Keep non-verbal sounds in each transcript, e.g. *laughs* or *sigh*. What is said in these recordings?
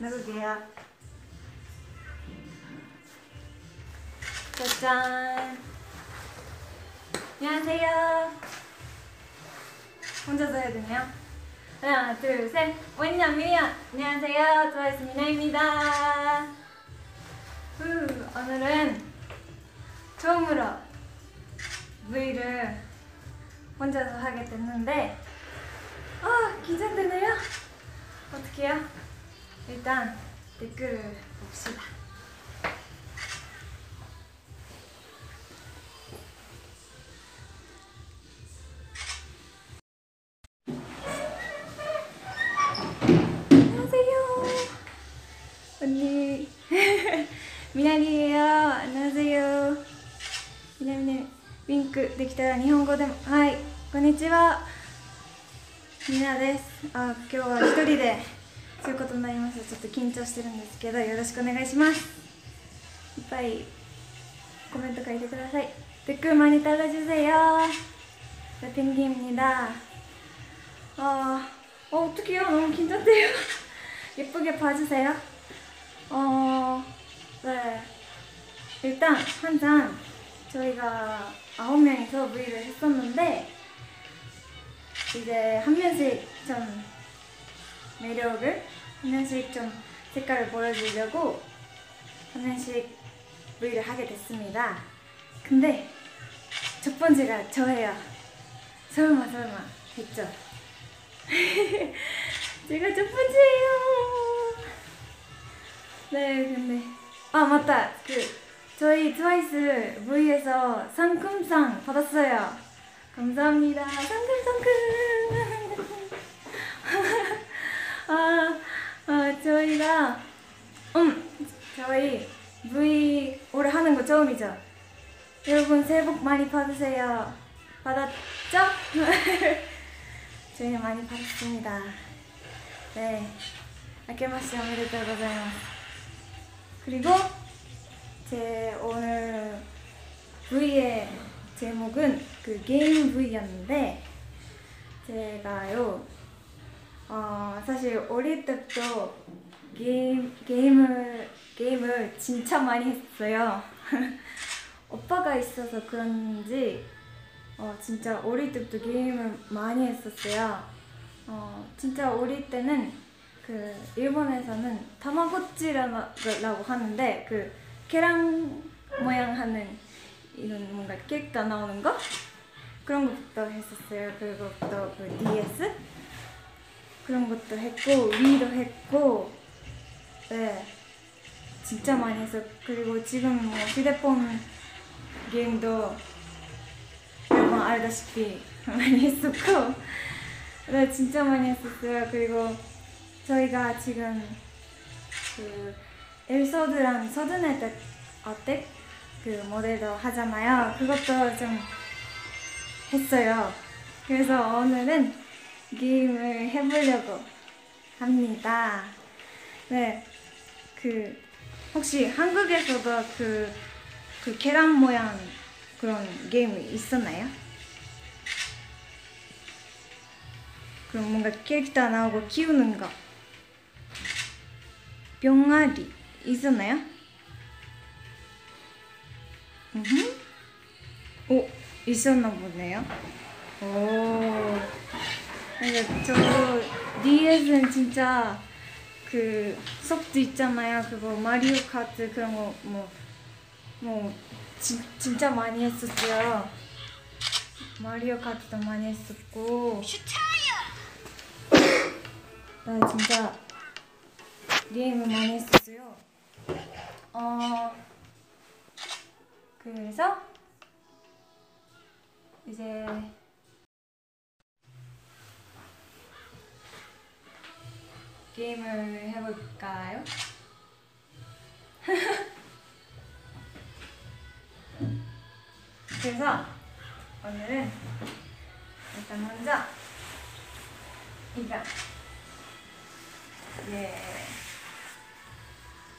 누구 누구게요? 짜잔. 안녕하세요. 혼자서 해야 되나요? 하나, 둘, 셋. 원인양 미연. 안녕하세요. 트와이스 미나입니다. 후, 오늘은 처음으로 こんにちはみなですあ今日は一人でそういうことになりましたちょっと緊張してるんですけどよろしくお願いしますいっぱいコメント書いてください댓글 많이 달아주세요 네, 펭귄입니다 어, 어 어떡해요 너무 긴장돼요 예쁘게 봐주세요 어, 네. 일단 항상 저희가 아홉 명이서 V를 했었는데 이제 한 명씩 좀 매력을 한 명씩 좀 색깔을 보여주려고 한 명씩 V를 하게 됐습니다. 근데 첫 번째가 저예요. 설마 설마 됐죠? *laughs* 제가 첫 번째예요. 네, 근데 아 맞다. 그 저희 트와이스 V에서 상금상 받았어요. 감사합니다. 상큼상큼. *laughs* 아, 아, 저희가, 음, 저희 V 올해 하는 거 처음이죠? 여러분 새해 복 많이 받으세요. 받았죠? *laughs* 저희는 많이 받았습니다. 네. 아케마시 오메데토 고자요. 그리고 제 오늘 V의 제목은 그 게임 V였는데 제가요 어, 사실 어릴 때부터 게임 게임을 게임을 진짜 많이 했어요. *laughs* 오빠가 있어서 그런지 어, 진짜 어릴 때부터 게임을 많이 했었어요. 어, 진짜 어릴 때는 그 일본에서는 타마고찌라고 하는데 그 계란 모양 하는 이런 뭔가 캐릭터 나오는 거 그런 것부터 했었어요. 그리고 또그 DS 그런 것도 했고 위도 했고 네 진짜 많이 했어. 그리고 지금 뭐 휴대폰 게임도 여러분 알다시피 *laughs* 많이 했었고 네 진짜 많이 했었어요. 그리고 저희가 지금 그 엘소드랑 서든에트 어택 그 모델도 하잖아요. 그것도 좀 했어요. 그래서 오늘은 게임을 해보려고 합니다. 네, 그 혹시 한국에서도 그, 그 계란 모양 그런 게임이 있었나요? 그럼 뭔가 캐릭터 나오고 키우는 거 병아리 있었나요? 오 있었나 보네요. 오. 그러니까 저 DS는 진짜 그 속도 있잖아요. 그거 마리오 카트 그런 거 뭐 뭐 진짜 많이 했었어요. 마리오 카트도 많이 했었고. 나 진짜 게임을 많이 했었어요. 어 그래서 이제 게임을 해볼까요? *laughs* 그래서 오늘은 일단 먼저 이거 예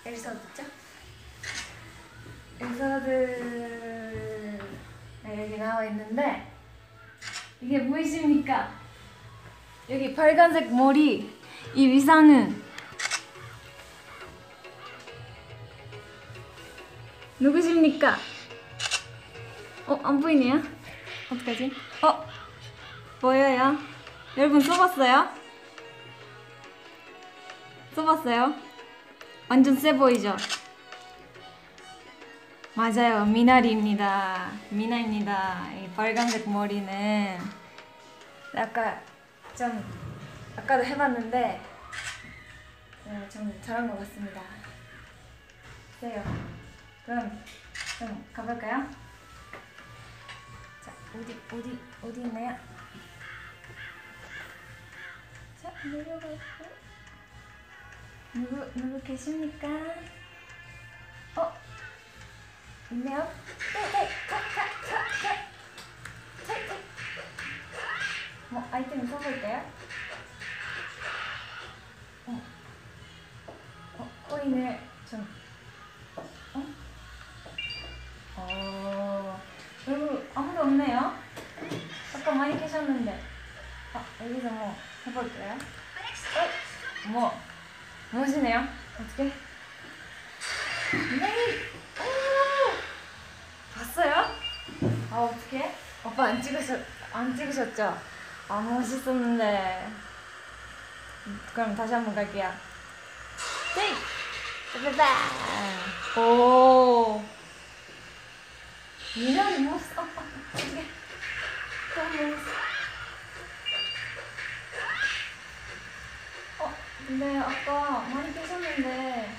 엘서드죠? 엘서드가 여기 나와 있는데 이게 보이십니까? 여기 빨간색 머리 이 위상은 누구십니까? 어, 안 보이네요? 어떡하지? 어? 보여요? 여러분 써봤어요? 써봤어요? 완전 세 보이죠? 맞아요. 미나리입니다. 미나입니다. 이 빨간색 머리는 아까 좀 아까도 해봤는데 네, 좀 잘한 것 같습니다. 세요. 그럼 좀 가볼까요? 자 어디 어디 어디 있나요? 자 내려갈까요? 누구 누구 계십니까? 어 있네요. 네네 자자자자 뭐 아이템 써볼까요? 어, 어 코인을 좀 어? 어 여기 아무도 없네요. 아까 많이 계셨는데. 아 여기서 뭐 해볼까요? 어? 뭐 무엇이네요? 어떻게? 네. 오! 봤어요? 아 어떻게? 오빠 안 찍으셨 안 찍으셨죠? 아 멋있었는데. 그럼 다시 한번 갈게요. 네. 빠바바. 오. 이런 모습. 어, 어, 어떻게? 너무 모습. 어, 근데 아까 많이 계셨는데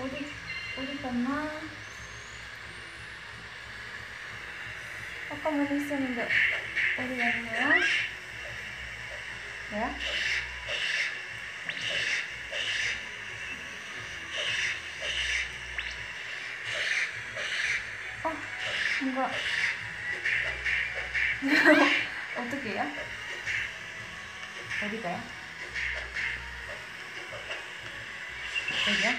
어디 어디 갔나? 많이 있었는데 어디 갔나요? 뭐야? 어, 뭔가 *laughs* 어떻게 해요? 어디 가요? 여기요?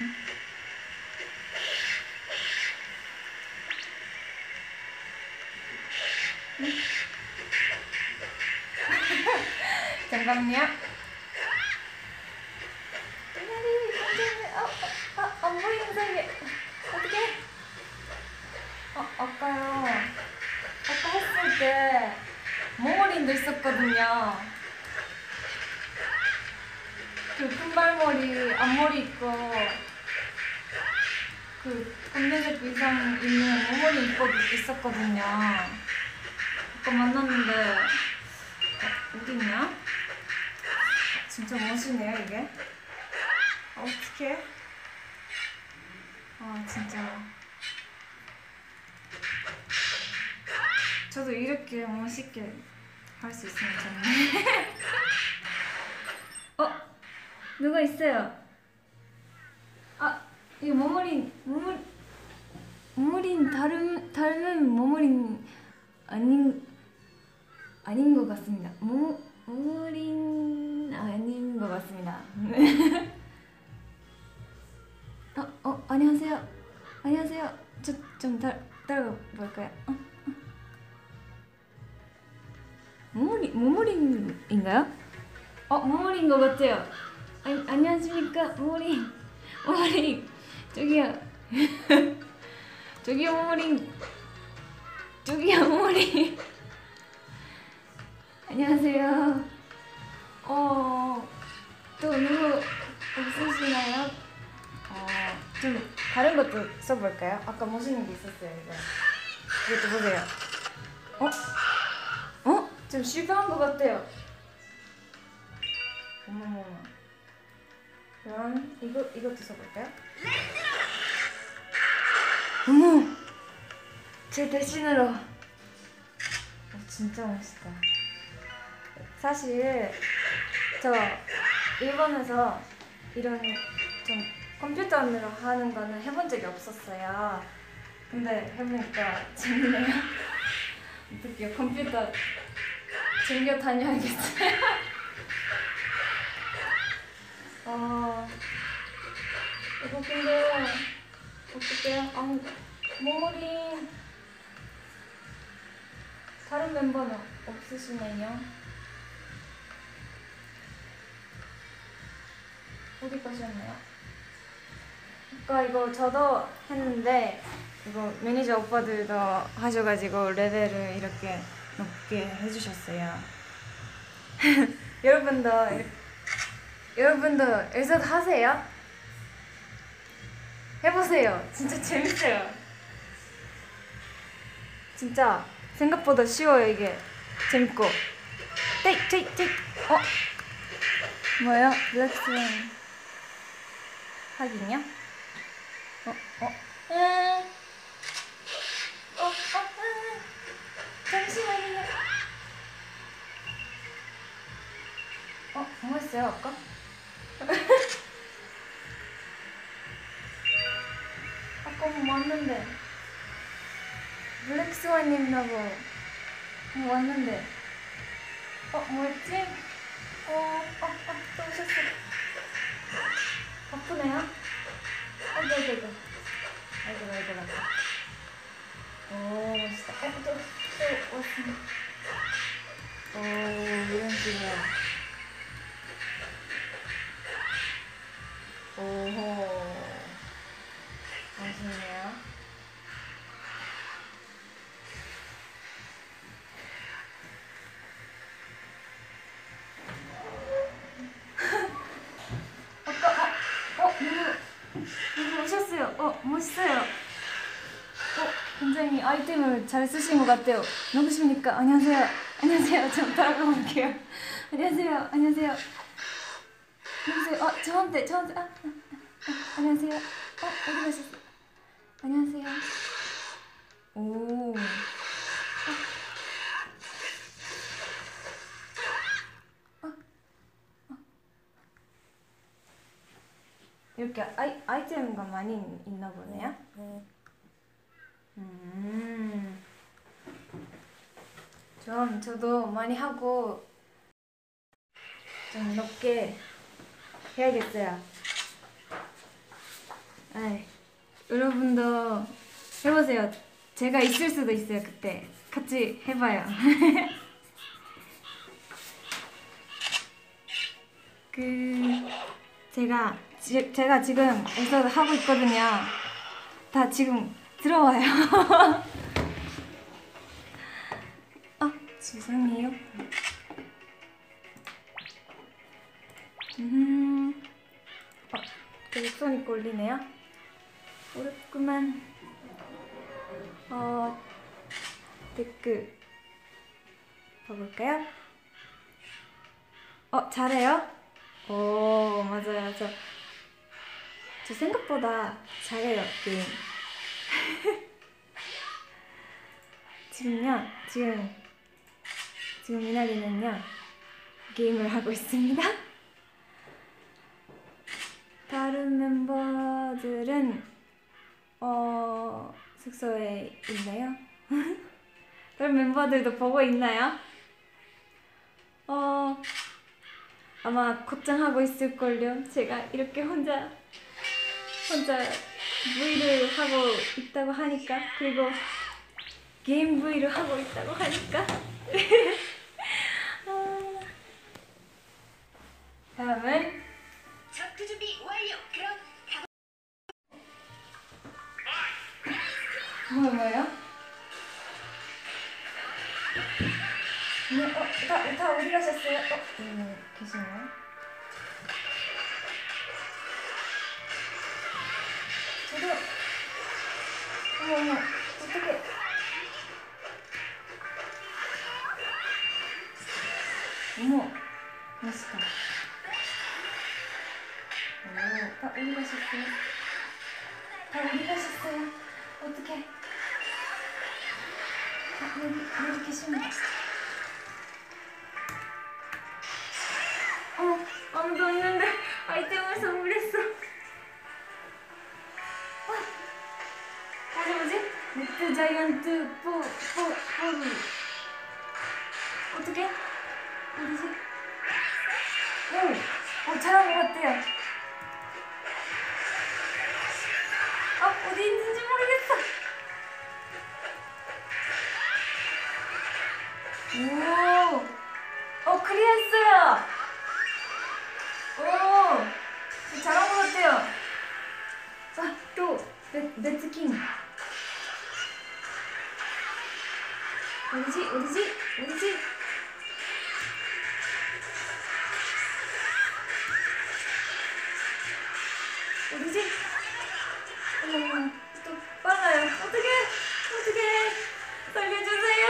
응? 응? 잠깐만요. 미나리, 완전히, 어, 어, 어, 안 보이는 사이에. 어떡해? 어, 아까요. 아까 했을 때, 모모린도 있었거든요. 그 금발머리, 앞머리 있고, 그 검정색 의상 있는 모모린 입고 있었거든요. 아까 만났는데, 어, 어딨냐? 진짜 멋이네요, 이게. 아, 어떡해. 아, 진짜. 저도 이렇게 멋있게 할 수 있으면 좋네. *laughs* 어? 누가 있어요? 아, 이 모모린, 모모, 모모린 닮은, 닮은 모모린 아닌, 아닌 것 같습니다. 모, 모모린 아닌 것 같습니다. *laughs* 어, 어, 안녕하세요. 안녕하세요. 저, 좀 따, 따라가 볼까요? 어? 모모린, 모모린인가요? 어, 모모린 것 같아요. 아니, 안녕하십니까, 모모린. 모모린, 저기요. *laughs* 저기요, 모모린. 저기요, 모모린. 안녕하세요. 어, 또 누구 없으시나요? 어, 좀 다른 것도 써볼까요? 아까 멋있는 게 있었어요, 이거. 보세요. 어? 어? 좀 실패한 것 같아요. 어머머머. 그럼 이거 이것도 써볼까요? 어머, 제 대신으로. 어, 진짜 멋있다. 사실 저 일본에서 이런 좀 컴퓨터로 하는 거는 해본 적이 없었어요. 근데 해보니까 재밌네요. *laughs* 어떻게 컴퓨터 챙겨 다녀야겠어요. 어, 이거 근데 어떡해요? 아, 머리 다른 멤버는 없으시네요. 어디 가셨나요? 아까 이거 저도 했는데 이거 매니저 오빠들도 하셔가지고 레벨을 이렇게 높게 해주셨어요. *laughs* 여러분도 여러분도 여기서도 하세요. 해보세요. 진짜 재밌어요. 진짜 생각보다 쉬워요 이게. 재밌고. 떼이 떼이 떼이. 어? 뭐예요? 블랙스완 하긴요? 어? 어? 음. 어? 어? 음. 잠시만요. 어? 뭐 했어요 아까? *laughs* 아까 뭐 왔는데 블랙스완님이라고 뭐 왔는데 어? 뭐였지? 어? 어? 어? 또 오셨어 바쁘네요? 아이고 아이고 아이고 아이고 아이고 아이고 오 멋있다 어? 또, 또 왔습니다 오 이런 식이야 오호 멋있네요 아까 어? 어? 누구 누구 오셨어요 어 멋있어요 어 굉장히 아이템을 잘 쓰신 것 같아요. 누구십니까? 안녕하세요. 안녕하세요. 좀 따라가 볼게요. 안녕하세요. 안녕하세요. 안녕하세요. 어 저한테 저한테 아, 아, 아, 안녕하세요. 어 어디 가셨어요? 안녕하세요. 오. 이렇게 아이, 아이템가 많이 있나 보네요. 음. 좀 저도 많이 하고 좀 높게 해야겠어요. 아이, 여러분도 해보세요. 제가 있을 수도 있어요 그때 같이 해봐요. *laughs* 그 제가 지, 제가 지금 에서 하고 있거든요. 다 지금 들어와요. *laughs* 아 죄송해요. 음, 어, 되게 손이 꼴리네요. 어렵구만. 어 댓글 봐볼까요? 어 잘해요? 오 맞아요 저, 저 생각보다 잘해요 게임 *laughs* 지금요 지금 지금 미나리는요 게임을 하고 있습니다 다른 멤버들은 어 숙소에 있나요? *laughs* 다른 멤버들도 보고 있나요? 어 아마 걱정하고 있을걸요. 제가 이렇게 혼자 혼자 V를 하고 있다고 하니까 그리고 게임 V를 하고 있다고 하니까 *laughs* 아. 다음은 자크 준비 완료. 그럼 뭐 뭐예요? 네, 어, 다, 다 어디 가셨어요? 어, 네, 계시네요. 저도, 어머, 어머, 어떡해. 어머, 멋있다. 오. 가셨어요? 다 어디 가셨어요? 어떻게? 아, 여기 여기 계십니다. 어 아무도 없는데 아이템을 선물했어. 어, 넷트 자이언트 포, 포, 포루 어떻게? 어디지? 오! 오 잘한 것 같아요 아 어디 있는지 모르겠어 오! 어 클리어 했어요 오! 잘한 것 같아요 아또 레츠킹 어디지? 어디지? 어디지? 어디지? 어머, 또 빨라요. 어떻게? 어떻게? 살려주세요.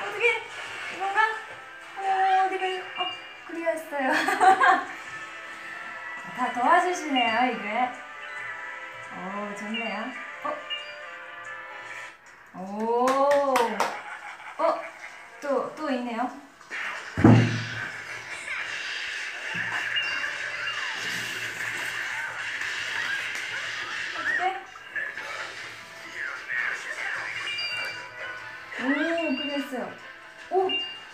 어떻게? 이건가? 어, 어디가? 어, 그리웠어요. *laughs* 다 도와주시네요, 이게. 오, 좋네요. 어? 오, 어, 또, 또 있네요. 어떻게? 오, 그랬어요. 오,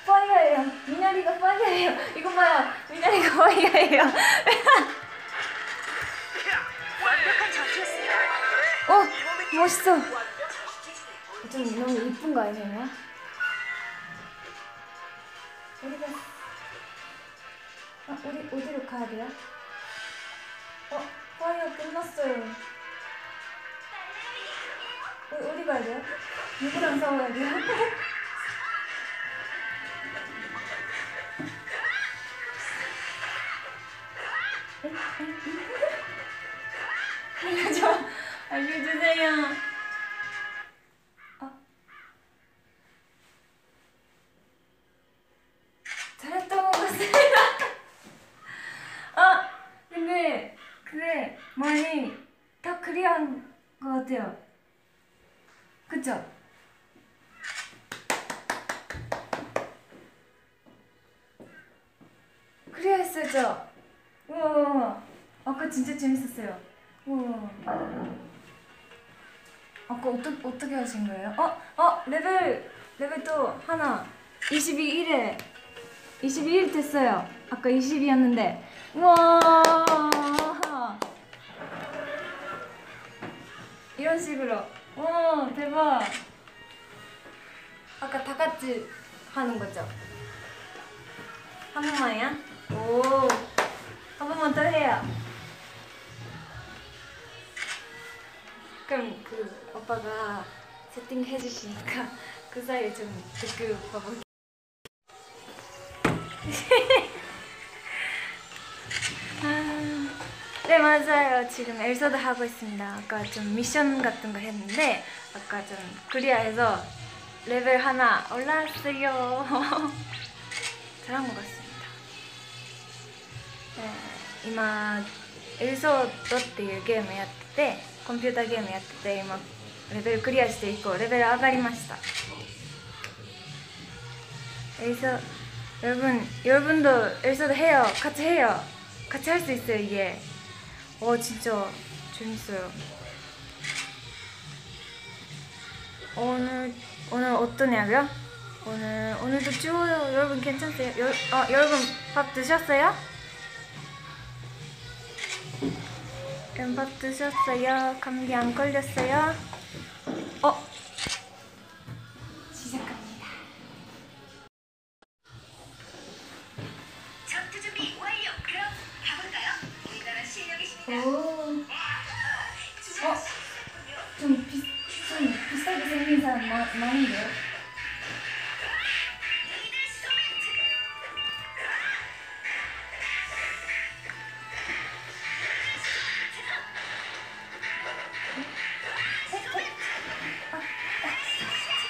fire예요. 미나리가 fire예요. 이거 봐요. 미나리가 파이어예요. *laughs* 어, 멋있어. 좀 너무 이쁜 거 아니에요? 어디가? 아, 어디 어디로 가야 돼요? 어, 파이어 끝났어요. 어, 어디 가야 돼요? 누구랑 싸워야 돼요? *laughs* 알려줘, 알려주세요. 어. 잘했던 것 같습니다. 아, 근데 그래 많이 다 클리어한 것 같아요. 그쵸? 저. 우와, 아까 진짜 재밌었어요. 우와. 아까 어떻게 어떻게 하신 거예요? 어, 어, 레벨 레벨 또 하나 22일에 22일 됐어요. 아까 20이었는데. 우와. 이런 식으로. 와, 대박. 아까 다 같이 하는 거죠? 한 번만이야? 오. 한 번만 더 해요. 그럼 그 오빠가 세팅해 주시니까 *laughs* 그 사이에 좀 듣고 봐볼게요. *laughs* 네 맞아요. 지금 엘서도 하고 있습니다. 아까 좀 미션 같은 거 했는데 아까 좀 클리어해서 레벨 하나 올랐어요. *laughs* 잘한 것 같습니다. 네, 今エルソードっていうゲームやっててコンピューターゲームやってて今レベルクリアして以降レベル上がりました 엘서 여러분 여러분도 엘서도 해요 같이 해요 같이 할 수 있어요 이게 어 진짜 재밌어요 오늘 오늘 어떠냐고요? 오늘 오늘도 추워요 여러분 괜찮으세요? 여, 어, 여러분 밥 드셨어요? 여러분 밥 드셨어요? 감기 안 걸렸어요? 어? 오 어? 좀, 비, 좀 비싸게 생긴 사람 마, 많은데요?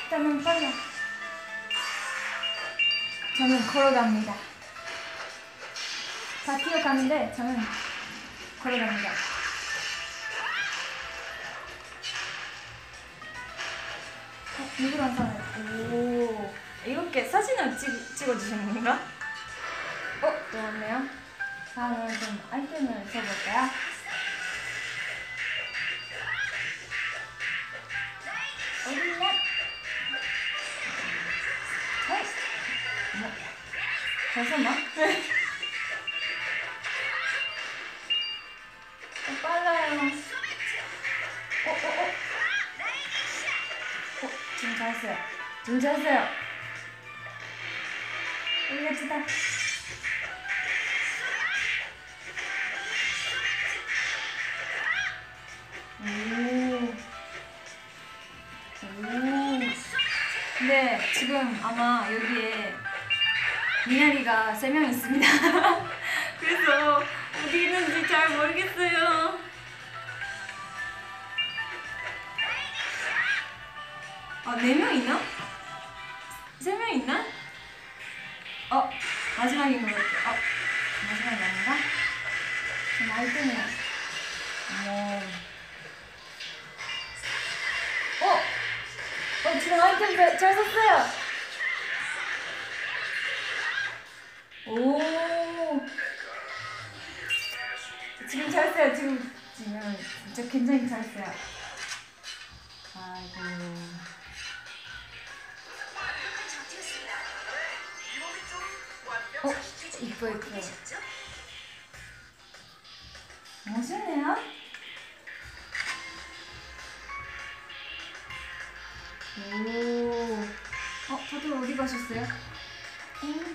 일단은 빨라 저는 걸어갑니다 다 뛰어가는데 저는 걸어갑니다. 어, 누구랑 사는? 오, 이렇게 사진을 찍, 찍어주시는 건가? 어, 좋았네요. 다음은 좀 아이템을 써볼까요? 어딨냐? 어? 뭐, 잠깐만. *laughs* 잘했어요. 우리 같이 다. 오. 오. 근데 지금 아마 여기에 미나리가 세 명 있습니다. *laughs* 그래서 어디 있는지 잘 모르겠어요. 아, 네 명 있나? 세 명 있나? 어, 마지막인 것 같아. 어, 마지막이 아닌가? 좀 아이템이. 어. 어! 어, 지금 아이템 잘, 잘 썼어요! 오! 지금 잘 써요, 지금. 지금 진짜 굉장히 잘 써요. 아이고. 어? 이뻐, 이뻐. 멋있네요? 오. 어, 다들 어디 가셨어요? 응.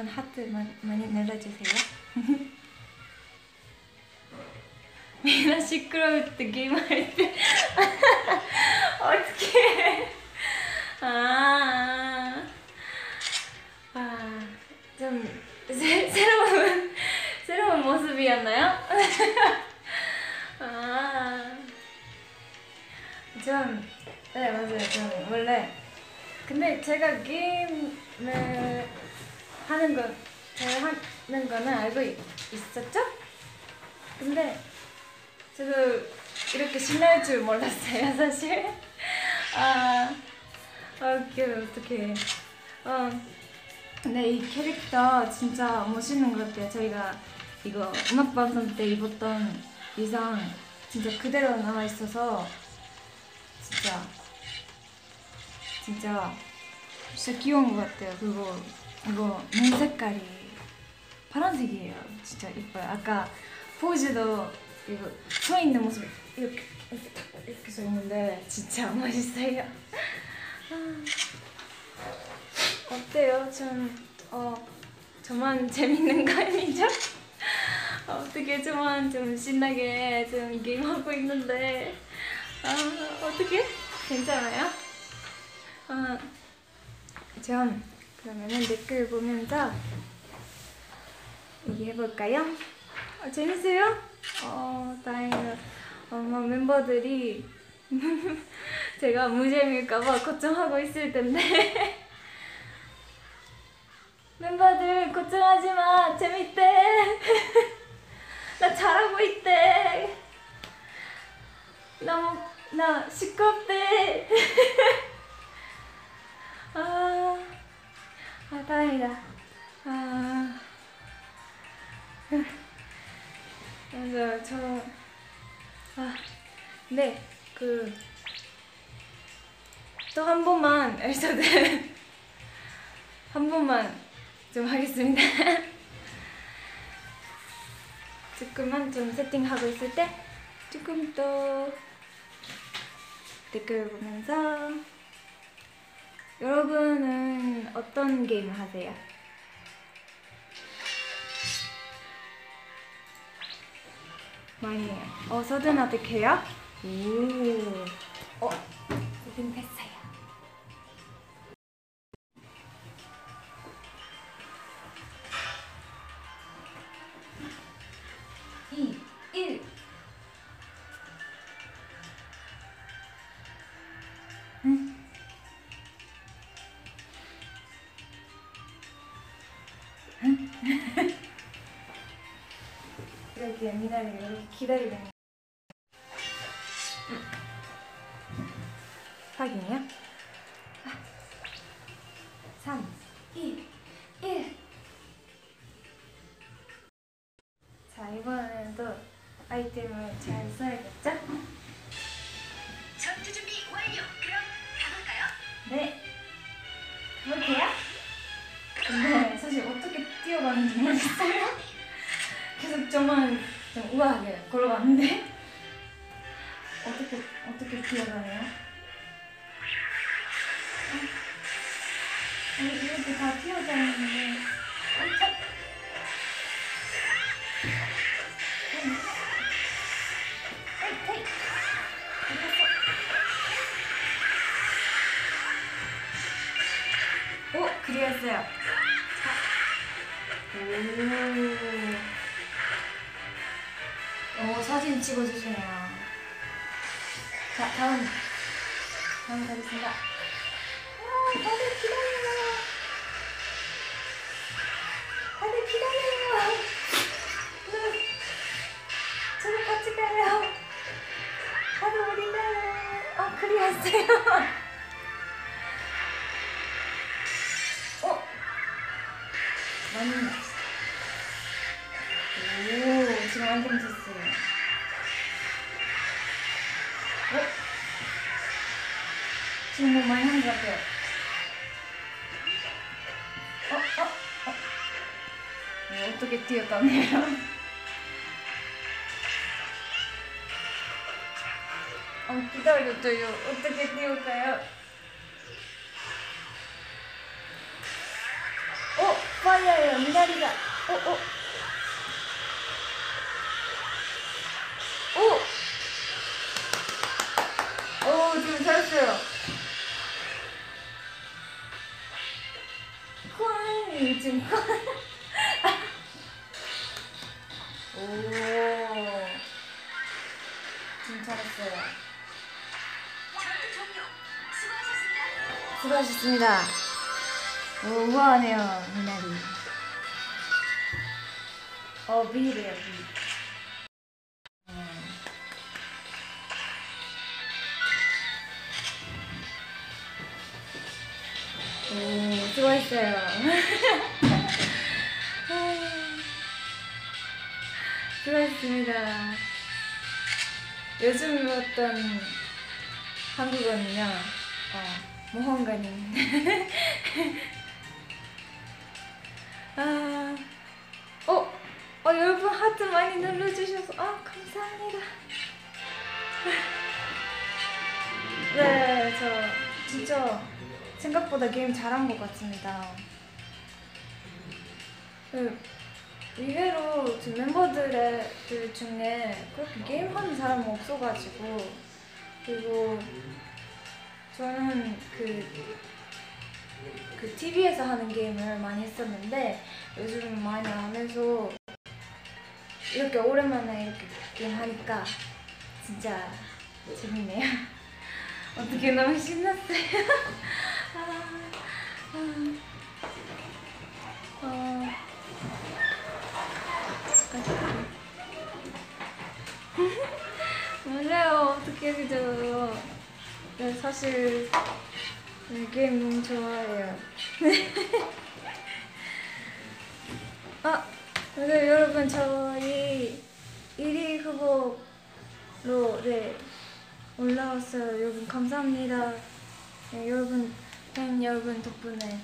여러분 하트 많이, 많이 눌러주세요. *laughs* 미나 시끄러울 때 근데 이 캐릭터 진짜 멋있는 것 같아요. 저희가 이거 음악 방송 때 입었던 의상 진짜 그대로 남아 있어서 진짜 진짜 진짜 귀여운 것 같아요. 그리고 이거 눈 색깔이 파란색이에요. 진짜 이뻐요. 아까 포즈도 이거 서 있는 모습 이렇게 이렇게 딱 이렇게 서 있는데 진짜 *laughs* 멋있어요. 아, 어때요? 좀 어, 저만 *laughs* 재밌는 거 아니죠? 어떻게 저만 좀 신나게 좀 게임하고 있는데 아, 어떻게 괜찮아요? 아, 전 그러면은 댓글 보면서 얘기해볼까요? 어, 재밌어요? 어, 다행이다. 어, 뭐 멤버들이 *laughs* 제가 무재미일까봐 걱정하고 있을 텐데 *laughs* 멤버들 걱정하지 마. 재밌대. *laughs* 나 잘하고 있대. 너무 나 시끄럽대. *laughs* 아, 아 다행이다. 아. 맞아 저 아, 네, 그, 또 한 번만, 에피소드, *laughs* 한 번만 좀 하겠습니다. *laughs* 조금만 좀 세팅하고 있을 때, 조금 또 댓글 보면서, 여러분은 어떤 게임 하세요? 많이 해요. 어, 서든어택 해요? 오. 어, 서든 했어 이렇게 미 오. 오 사진 찍어주시네요. 자 다음 다음 가겠습니다. 아 다들 기다려요. 다들 기다려요. 네. 저도 같이 가요. 다들 어디 가요? 아 그리웠어요. 어? 맞네. 오, 지금 완전 됐어요. 어? 뭐 많이 한것 같아요. 어, 어, 어. 네, 어떻게 뛰었다네요. *laughs* 어, 기다려줘요. 어떻게 뛰울까요? 어, 빨라요. 미나리가. 어, 어. 오! 오, 지금 잘했어요. 콘. *laughs* 오. 종료. 수고하셨습니다. 오, 우아하네요, 미나리. 어, 비래요, 비. 오, 수고했어요. *laughs* 수고했습니다. 요즘 배웠던 한국어는요, 어, 모험가님. *laughs* 아, 어, 어, 여러분 하트 많이 눌러주셔서, 아, 감사합니다. *laughs* 네, 저 진짜 생각보다 게임 잘한 것 같습니다. 그, 의외로 저 멤버들의 들 중에 그렇게 게임하는 사람은 없어가지고 그리고 저는 그, 그 TV에서 하는 게임을 많이 했었는데 요즘은 많이 안 해서 이렇게 오랜만에 이렇게 게임 하니까 진짜 재밌네요. *laughs* 어떻게 너무 신났어요. *laughs* 맞아요. 어떻게 그죠? 네, 사실 네, 게임 너무 좋아해요. *laughs* 아, 네, 여러분 저희 1위 후보로 네 올라왔어요. 여러분 감사합니다. 네, 여러분 팬 여러분 덕분에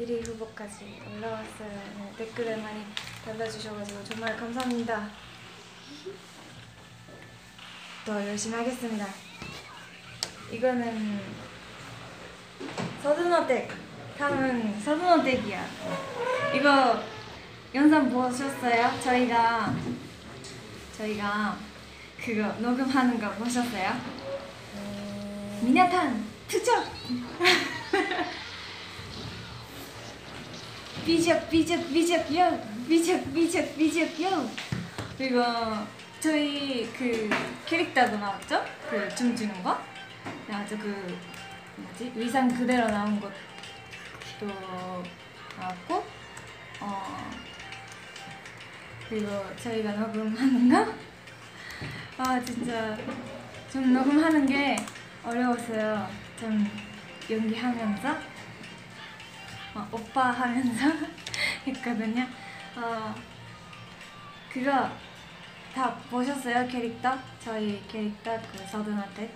1위 후보까지 올라왔어요. 네, 댓글을 많이 달아주셔가지고 정말 감사합니다. 더 열심히 하겠습니다. 이거는 서든어택. 다음은 서든어택이야. 이거 영상 보셨어요? 저희가 저희가 그거 녹음하는 거 보셨어요? 미나탄 투척 *laughs* 비적 비적 비적 요 비적 비적 비적 요 그리고 저희 그 캐릭터도 나왔죠? 그 춤추는 거? 아주 그 뭐지? 의상 그대로 나온 것도 나왔고 어 그리고 저희가 녹음하는 거? 아 진짜 좀 녹음하는 게 어려웠어요. 좀 연기하면서 어, 오빠 하면서 *laughs* 했거든요. 어, 그거 다 보셨어요 캐릭터? 저희 캐릭터 그 서든한테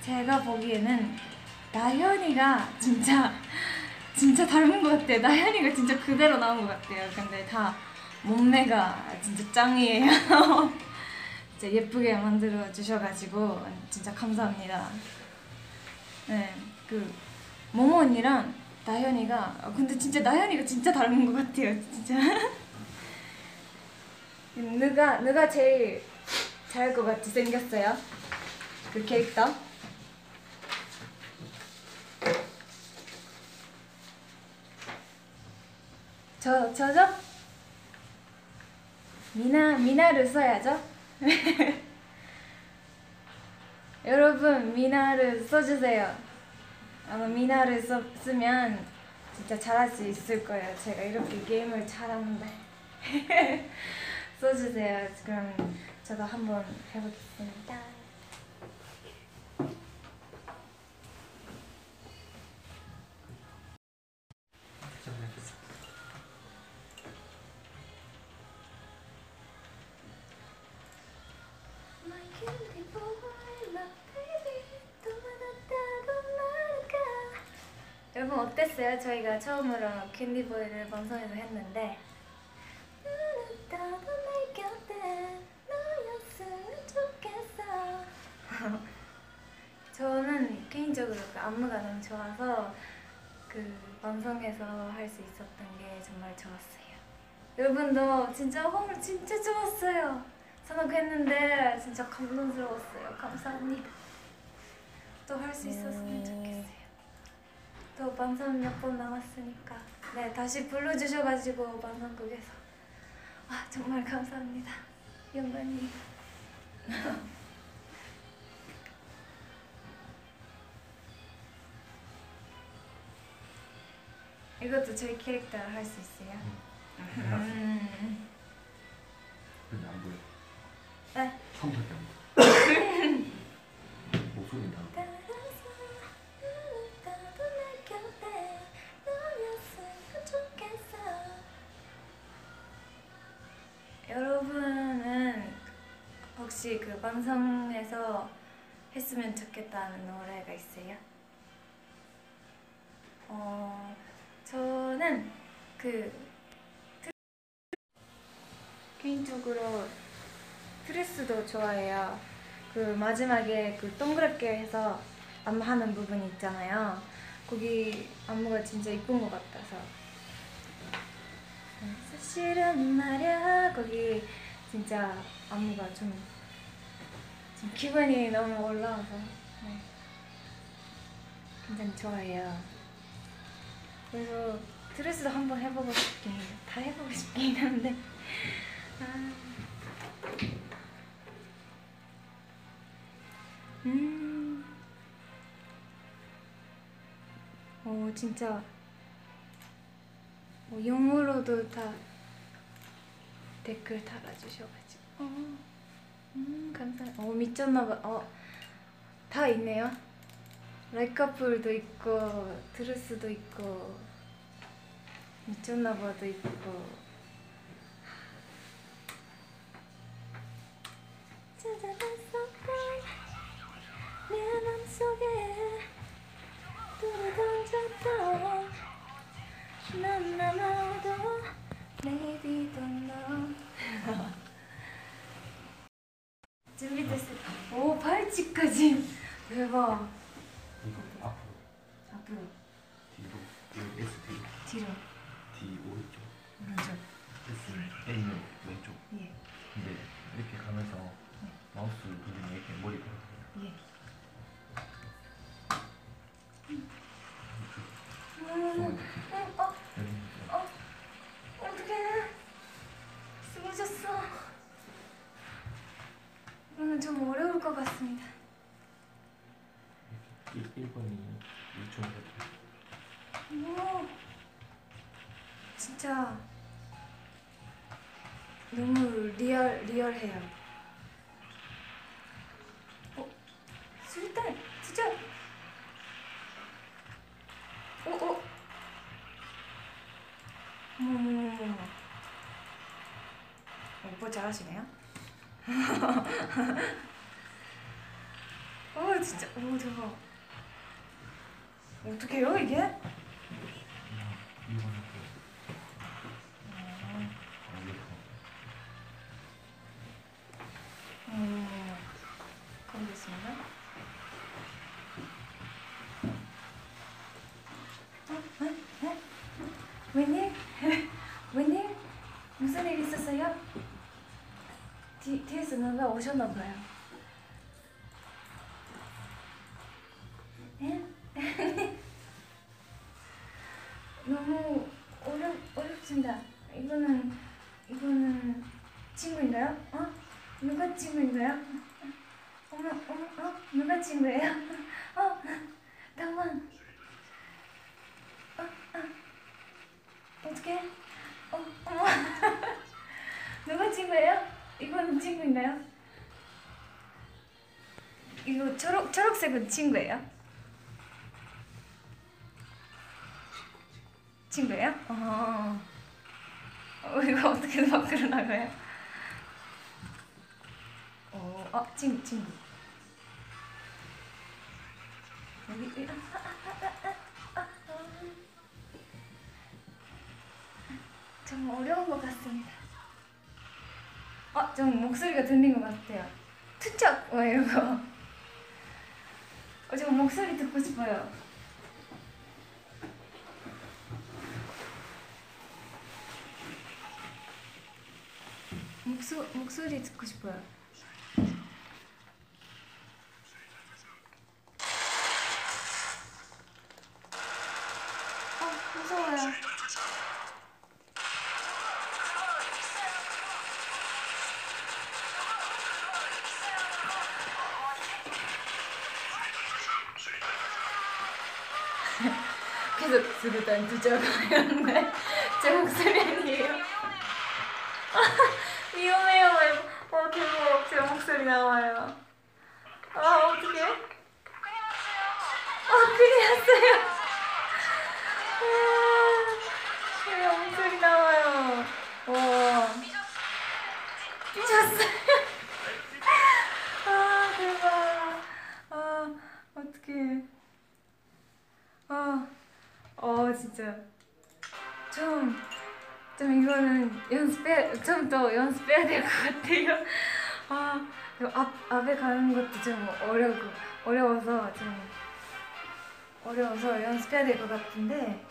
제가 보기에는 나연이가 진짜 *laughs* 진짜 닮은 것 같아요. 나연이가 진짜 그대로 나온 것 같아요. 근데 다 몸매가 진짜 짱이에요. *laughs* 진짜 예쁘게 만들어 주셔가지고 진짜 감사합니다. 네, 그 모모 언니랑 나연이가 아, 근데 진짜 나연이가 진짜 닮은 것 같아요, 진짜. *laughs* 누가 누가 제일 잘할 것 같이 생겼어요? 그 캐릭터? 저 저죠? 미나 미나를 써야죠. *laughs* 여러분 미나를 써주세요. 아마 미나를 써, 쓰면 진짜 잘할 수 있을 거예요. 제가 이렇게 게임을 잘하는데 *laughs* 써주세요. 그럼 저도 한번 해보겠습니다. 저희가 처음으로 캔디보이를 방송에서 했는데 *laughs* 저는 개인적으로 그 안무가 너무 좋아서 그 방송에서 할 수 있었던 게 정말 좋았어요. 여러분도 진짜 호흡 진짜 좋았어요. 선곡했는데 진짜 감동스러웠어요. 감사합니다. 또 할 수 있었으면 좋겠어요 또 방송 몇번 남았으니까 네 다시 불러주셔가지고 방송국에서 아 정말 감사합니다 영광이 *laughs* 이것도 저희 캐릭터 할 수 있어요? 음. 근데 안 보여. 네. 처음밖에 안 보여. *laughs* 목소리 나. 여러분은 혹시 그 방송에서 했으면 좋겠다는 노래가 있어요? 어 저는 그 트- 개인적으로 트레스도 좋아해요. 그 마지막에 그 동그랗게 해서 안무하는 부분 있잖아요. 거기 안무가 진짜 이쁜 것 같아서. 사실은 말야 거기 진짜 안무가 좀, 좀 기분이 너무 올라와서 네. 굉장히 좋아해요. 그래서 드레스도 한번 해보고 싶긴 해요. 다 해보고 싶긴 한데. 아. 음. 어 진짜 어, 영어로도 다 댓글 달아주셔가지고 어, 음 감사해요. 어 미쳤나봐. 어다 있네요. 라이카풀도 있고 드레스도 있고 미쳤나봐도 있고 내 맘속에 뚫어던졌던 넌 남아도 Maybe don't know. *laughs* 준비됐어요. 오 팔찌까지. 대박. 이거 앞으로, 앞으로. 뒤로, 뒤로, S 뒤로, 뒤로. D 오른쪽, 오른쪽. S A는 왼쪽. 예. 근데 이렇게 가면서 같습니다. 1번이 6점 오, 진짜 너무 리얼 리얼해요. 어, 술탄 진짜. 오 오. 어머머머머. 오빠 잘하시네요. 오 진짜 오 대박. 어떻게 해요 이게? 2번 할게요 아 이렇게 음, 가보겠습니다. 어? 어? 어? 웬일? *laughs* 웬일? 무슨 일 있었어요? 뒤, 뒤에서 누가 오셨나봐요. 누가 친구예요? 어? 당황. 어, 어. 어떡해? 어, 어머. *laughs* 누가 친구예요? 이건 친구인가요? 이거 초록, 초록색은 친구예요? 친구예요? 어. 어, 이거 어떻게 밖으로 나가요? 어, 아, 친구, 친구. 여기. 좀 어려운 것 같습니다. 아, 좀 목소리가 들린 것 같아요. 투척! 뭐 이런 거. 어, 저 목소리 듣고 싶어요. 목소, 목소리 듣고 싶어요. 아, 무서워요. 계속 두저가였네. *laughs* 제 목소리 아니에요. *laughs* 위험해요. 어, 대박. 제 목소리 나와요. 아, 어떡해. 아, 큰일 났어요. 아, 제 목소리 나와요. 와. 삐졌어요. 아, 대박. 아, 어떡해. 아, 어, 진짜. 좀. 좀 이거는 연습해 좀 더 연습해야 될 것 같아요. *laughs* 아, 앞 앞에 가는 것도 좀 어려고 어려워서 좀 어려워서 연습해야 될 것 같은데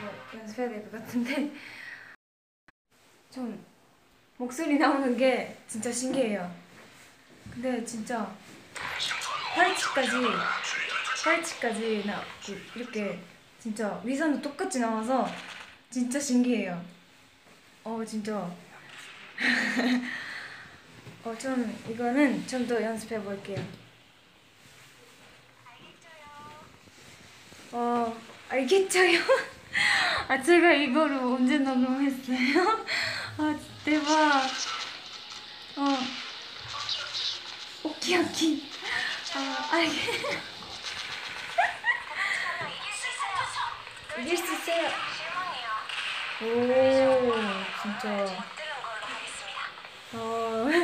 네, 연습해야 될 것 같은데 *laughs* 좀 목소리 나오는 게 진짜 신기해요. 근데 진짜 팔찌까지 팔찌까지 나 이렇게 진짜 위선도 똑같이 나와서 진짜 신기해요. 어 진짜. *laughs* 어 좀 이거는 좀 더 연습해 볼게요. 어 알겠죠요? *laughs* 아 제가 이거를 언제 녹음했어요? *laughs* 아 대박. 어 오키 오키. 아 알겠. 이길 수 있어요. 오, 진짜. 어. *laughs*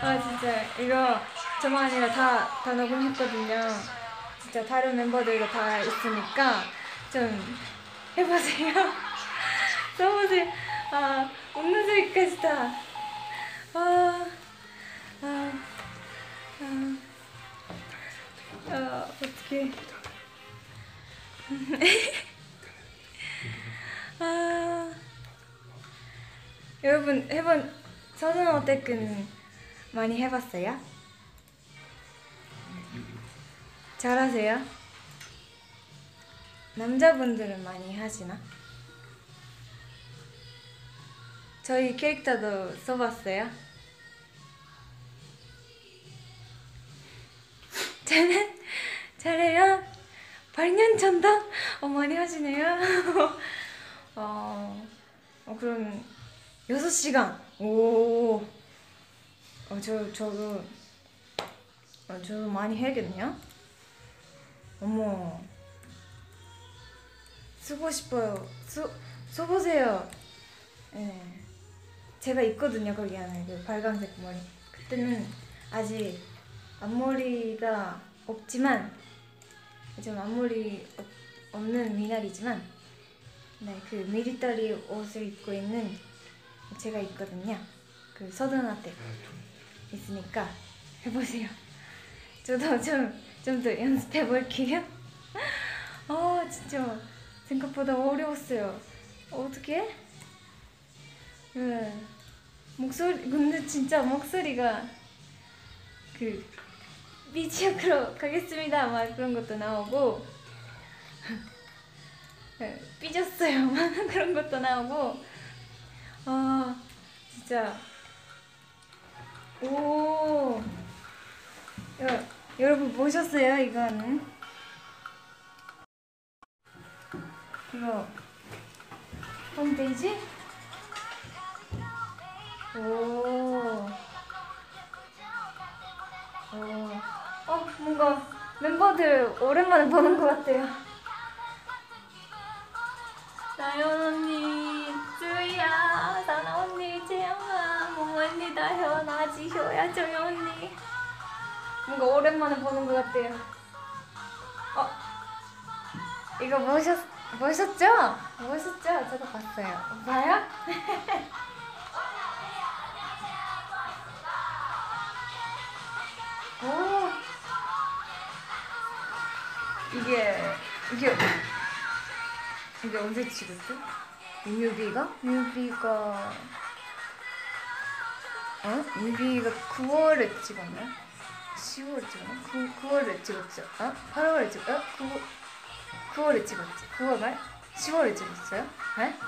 아, 진짜. 이거 저만 아니라 다, 다 녹음했거든요. 진짜 다른 멤버들도 다 있으니까 좀 해보세요. *laughs* 써보세요. 아, 웃는 소리까지 다. 아, 아, 아. 아, 어떡해. 아 여러분 해본 서든 어택은 많이 해봤어요? 잘하세요? 남자분들은 많이 하시나? 저희 캐릭터도 써봤어요? *laughs* 저는 잘해요. 8년 전다? 어, 많이 하시네요. *laughs* 어, 어, 그럼 6시간. 오. 어, 저, 저도, 어, 저도 많이 해야겠네요. 어머. 쓰고 싶어요. 써, 써보세요. 예. 제가 있거든요, 거기 안에. 그 빨간색 머리. 그때는 아직 앞머리가 없지만, 좀 앞머리 없, 없는 미나리지만, 네, 그 미리터리 옷을 입고 있는 제가 있거든요. 그 서든아테 있으니까 해보세요. *laughs* 저도 좀 좀 더 연습해 볼게요. 아 *laughs* 진짜 생각보다 어려웠어요. 어떻게? 네. 목소리 근데 진짜 목소리가 그 미지역으로 가겠습니다. 막 그런 것도 나오고. *laughs* 네, 삐졌어요. *laughs* 막 그런 것도 나오고. 아 진짜. 오. 여, 여러분 보셨어요 이거는 이거. 홈페이지? 오. 오. 어, 뭔가 멤버들 오랜만에 보는 것 같아요. 나연 언니, 쯔야, 사나 언니, 재영아, 모모 언니, 나현, 아지, 효야, 정현 언니. 뭔가 오랜만에 보는 것 같아요. 어, 이거 보셨, 보셨죠? 보셨죠? 저도 봤어요. 봐요? *laughs* 오 이게 이게 이게 언제 찍었지? 뮤비가? 뮤비가 어? 뮤비가 9월에 찍었나? 10월에 찍었나? 9, 9월에 찍었죠? 어? 8월에 찍 어? 9, 9월에 찍었지? 9월 말? 10월에 찍었어요? 네?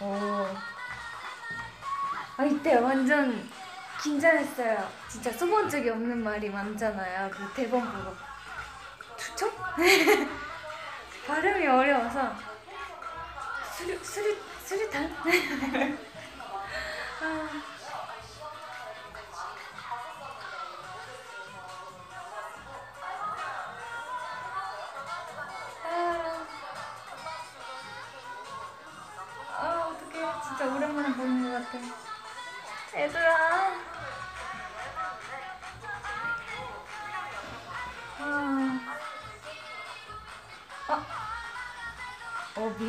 오. *laughs* 오. 아 이때 완전 긴장했어요. 진짜 써본 적이 없는 말이 많잖아요. 그 대본 보고 투척? *laughs* 발음이 어려워서 수리 수리탄? *laughs* 아. 아.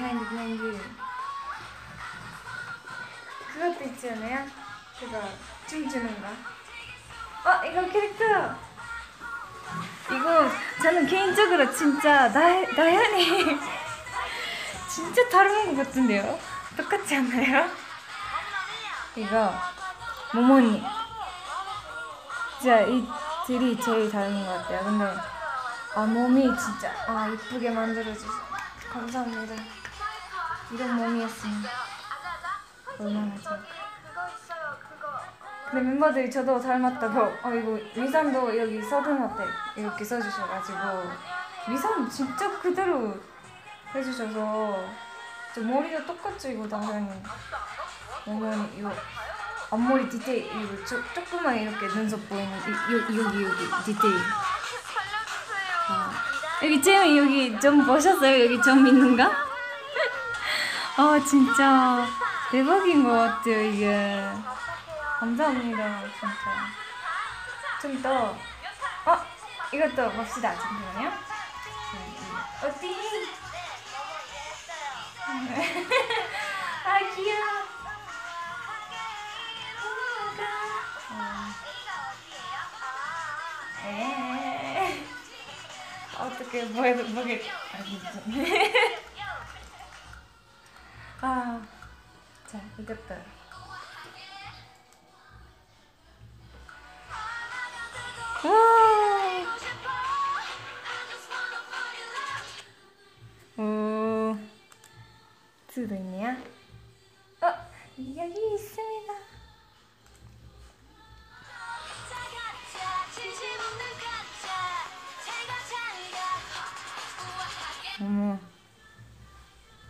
behind behind 그것도 있지 않아요? 그거 춤추는 거 어? 이거 캐릭터 이거 저는 개인적으로 진짜 나, 나연이 *laughs* 진짜 다른 것 같은데요? 똑같지 않나요? 이거 모모니 진짜 이 둘이 제일 다른 것 같아요 근데 아 몸이 진짜 아 이쁘게 만들어주셔서 감사합니다 이런 몸이었으면 얼마나 좋을까. 근데 멤버들이 저도 닮았다고 어 이거 위산도 여기 서든어때? 이렇게 써주셔가지고 위산 진짜 그대로 해주셔서 저 머리도 똑같죠 이거 당연히. 어머니 이거 앞머리 디테일 이거 조, 조그만 이렇게 눈썹 보이는 이, 여, 여기 여기 디테일. 아, 여기 잼이 여기 좀 보셨어요? 여기 점 있는 거? 아 진짜. 대박인 것 같아요 이게. 감사합니다 진짜. 좀 더. 어? 이것도 봅시다 잠시만요. 어디? *laughs* 아 귀여워. 에. 어떻게 뭐해 뭐게 아, 자 이것도 와. 오, 두있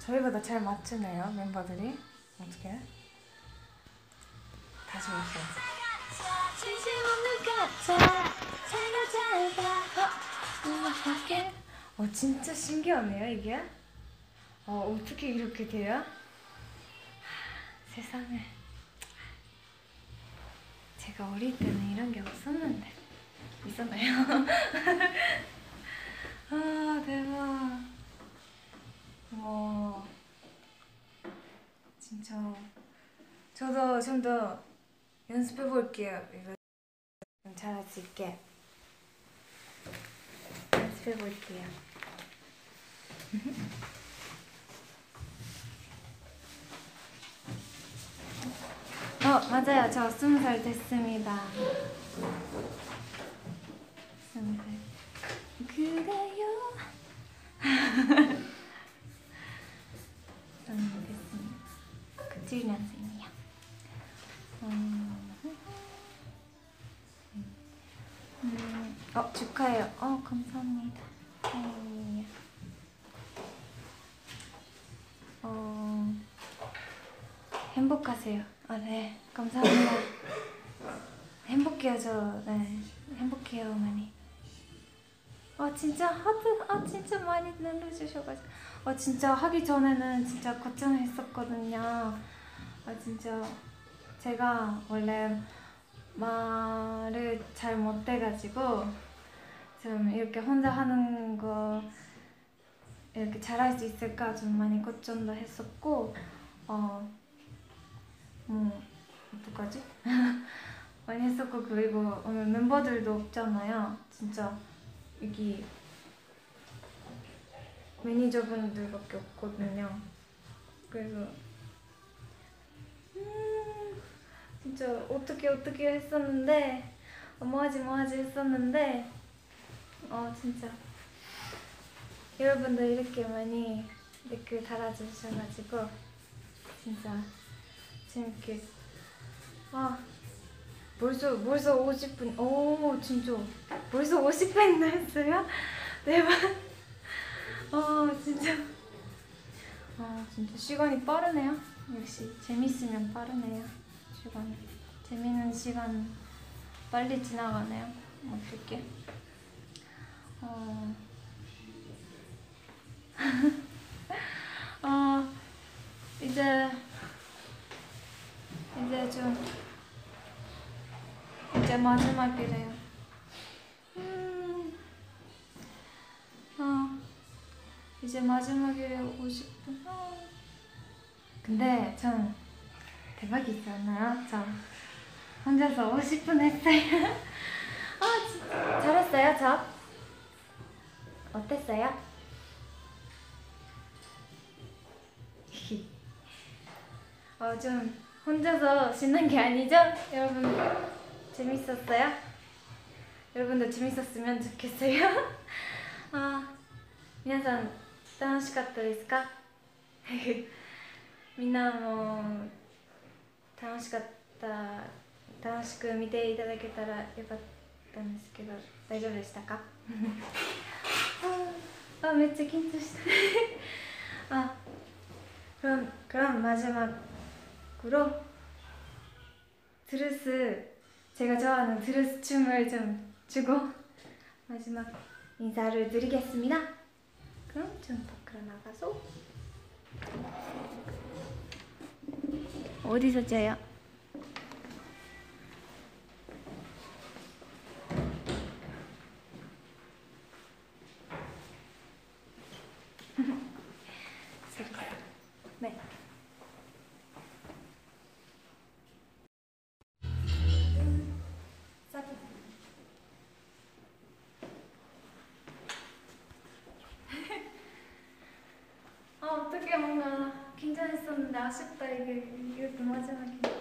저희보다 잘 맞추네요 멤버들이. 어떻게? 다시 볼게요. 어 진짜 신기하네요 이게. 어 어떻게 이렇게 돼요? 하, 세상에. 제가 어릴 때는 이런 게 없었는데 있었나요? *laughs* 아 대박. 와 진짜 저도 좀 더 연습해 볼게요. 이거 좀 잘할 수 있게 연습해 볼게요. 어 맞아요. 저 스무 살 됐습니다. 스무 살. 그래요. *laughs* 스무 됐습니다. 그칠 년생이요. 음, 음, 어 축하해요. 어 감사합니다. 네. 어 행복하세요. 아 네 감사합니다. 행복해요 저. 네 행복해요 많이. 아 진짜 하트 아 진짜 많이 눌러주셔가지고 아 진짜 하기 전에는 진짜 걱정했었거든요. 아 진짜 제가 원래 말을 잘 못해가지고 좀 이렇게 혼자 하는 거 이렇게 잘할 수 있을까 좀 많이 걱정도 했었고 어, 뭐 어떡하지? *laughs* 많이 했었고 그리고 오늘 멤버들도 없잖아요. 진짜 여기 매니저분들밖에 없거든요. 그래서 음, 진짜 어떻게 어떻게 했었는데 어, 뭐하지 뭐하지 했었는데 어 진짜 여러분들 이렇게 많이 댓글 달아주셔가지고 진짜 재밌게 아 벌써 벌써 50분 오 진짜 벌써 50분 했어요? 대박 어 진짜. 아 진짜 시간이 빠르네요. 역시 재밌으면 빠르네요. 시간이 재밌는 시간 빨리 지나가네요. 어떻게. 어... *laughs* 어 이제 이제 좀 이제 마지막이래요. 마지막이래 50분. 어. 근데 전 대박이지 않나요? 저 혼자서 50분 했어요. *laughs* 아 진짜 잘했어요 저. 어땠어요? *laughs* 어, 좀 혼자서 신난 게 아니죠? 여러분 재밌었어요? 여러분도 재밌었으면 좋겠어요. *laughs* 아, 皆さん 楽しかったですか*laughs* みんなも楽しかった楽しく見ていただけたらよかったんですけど大丈夫でしたか*laughs* ああめっちゃ緊張した*laughs* 아 그럼 그럼 마지막으로 드레스 제가 좋아하는 드레스 춤을 좀 추고 마지막 인사를 드리겠습니다. 그럼 좀 밖으로 나가서 어디서 째요? 네. 싸게. 아 아쉽다 이게 이게 또 마지막이네.